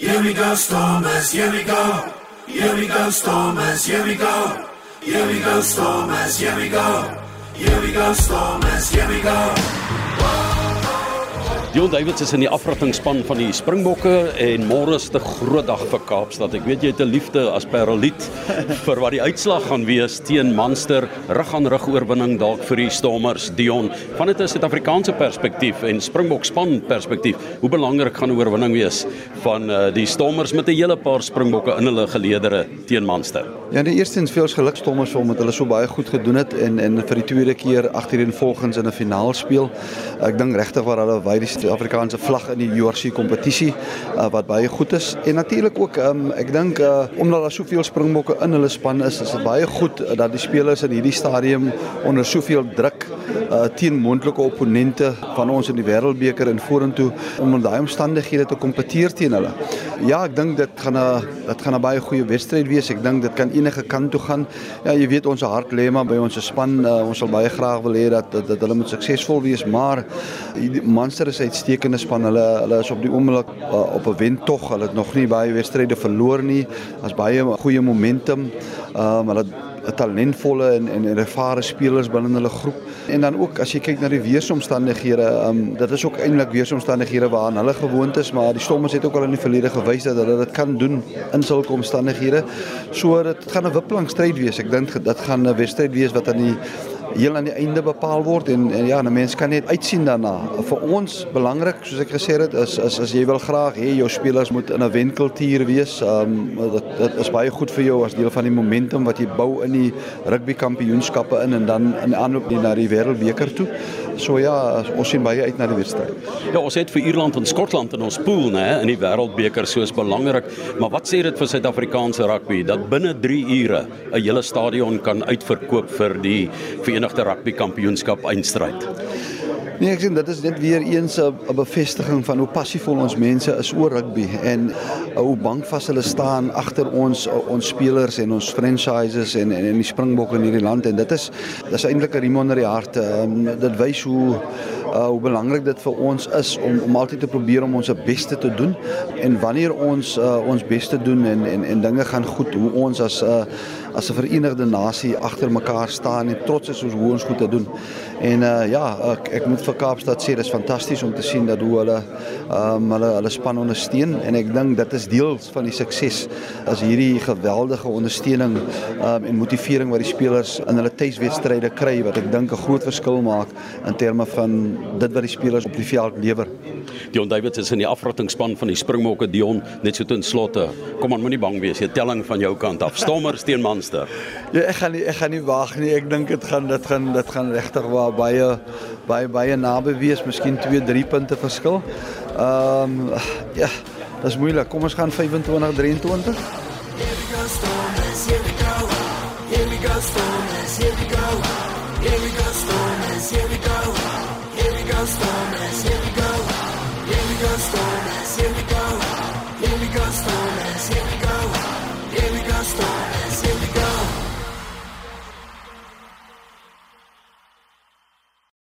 Here we go, Stormers, here we go. Here we go, Stormers, here we go. Here we go, Stormers, here we go. Here we go, Stormers, here we go. Dion Davids is in die afrattingspan van die Springbokke en môre is 'n groot dag vir Kaapstad. Ek weet jy het 'n liefde as Paraliet vir wat die uitslag gaan wees teen Munster, rug aan rug oorwinning dalk vir die Stormers. Dion, van dit 'n Suid-Afrikaanse perspektief en Springbok span perspektief, hoe belangrik gaan 'n oorwinning wees van uh, die Stormers met 'n hele paar Springbokke in hulle geleedere teen Munster? Ja, die eerstens veel geluk Stormers omdat hulle so baie goed gedoen het en en vir die tweede keer agtereenvolgens in 'n finaal speel. Ek dink regtig waar hulle die Suid-Afrikaanse vlag in die URC kompetisie uh, wat baie goed is. En natuurlik ook um, ek dink uh, omdat daar soveel springbokke in hulle span is, is dit baie goed uh, dat die spelers in hierdie stadium onder soveel druk uh, teen moontlike opponente van ons in die wêreldbeker en vorentoe om in daai omstandighede te kompeteer teen hulle. Ja, ek dink dit gaan 'n dit gaan 'n baie goeie wedstryd wees. Ek dink dit kan enige kant toe gaan. Ja, jy weet ons hart lê maar by ons span. Uh, ons sal baie graag wil hê dat, dat dat hulle moet suksesvol wees, maar die Munster is uitstekende span. Hulle hulle is op die oomblik uh, op 'n wentog. Hulle het nog nie baie wedstryde verloor nie. Daar's baie goeie momentum. Ehm um, hulle 'n talentvolle en en ervare spelers binne hulle groep. En dan ook as jy kyk na die weeromstandighede, um, dit is ook eintlik weeromstandighede waaraan hulle gewoond is, maar die Stormers het ook al in die verlede gewys dat hulle dit kan doen in sulke omstandighede. So dit gaan 'n wipplank stryd wees. Ek dink dit gaan 'n wedstryd wees wat aan die heel aan die einde bepaal word en, en ja, 'n mens kan net uitsien daarna. Vir ons belangrik, soos ek gesê het, is is as jy wil graag hê jou spelers moet in 'n wenkultuur wees. Ehm um, dit dit is baie goed vir jou as deel van die momentum wat jy bou in die rugby kampioenskappe in en dan in aanloop na die wêreldbeker toe. So ja, ons sien baie uit na die wedstryd. Ja, ons het vir Ierland en Skotland in ons pool, né, in die wêreldbeker soos belangrik. Maar wat sê dit vir Suid-Afrikaanse rugby dat binne 3 ure 'n hele stadion kan uitverkoop vir die Verenigde Rugby Kampioenskap eindstryd? Nee, ek sien dit is net weer eens 'n bevestiging van hoe passievol ons mense is oor rugby en hoe bankvas hulle staan agter ons ons spelers en ons franchises en en, en die Springbokke in hierdie land en dit is dis eintlik 'n riem onder die hart. Um, dit wys hoe uh, hoe belangrik dit vir ons is om om altyd te probeer om ons beste te doen en wanneer ons uh, ons beste doen en en en dinge gaan goed, hoe ons as 'n uh, as 'n verenigde nasie agter mekaar staan en trots is oor hoe ons goed te doen. En uh ja, ek ek moet vir Kaapstad sê dis fantasties om te sien dat hoe hulle um, hulle hulle span ondersteun en ek dink dit is deel van die sukses as hierdie geweldige ondersteuning um, en motivering wat die spelers in hulle tuiswedstryde kry wat ek dink 'n groot verskil maak in terme van dit wat die spelers op die veld lewer. Dion Davids is in die afrattingspan van die Springbokke Dion net so ten slotte. Kom aan, moenie bang wees. Jy telling van jou kant af. Stormers teen Munster. Ja, ek gaan nie ek gaan nie wag nie. Ek dink dit gaan dit gaan dit gaan regtig waar baie baie baie naby wees, miskien 2, 3 punte verskil. Ehm um, ja, dis moeilik. Kom ons gaan 25 23. Here we go Stormers, here we go. Here we go Stormers, storm, as here we go. Here we go, storm, as here we go.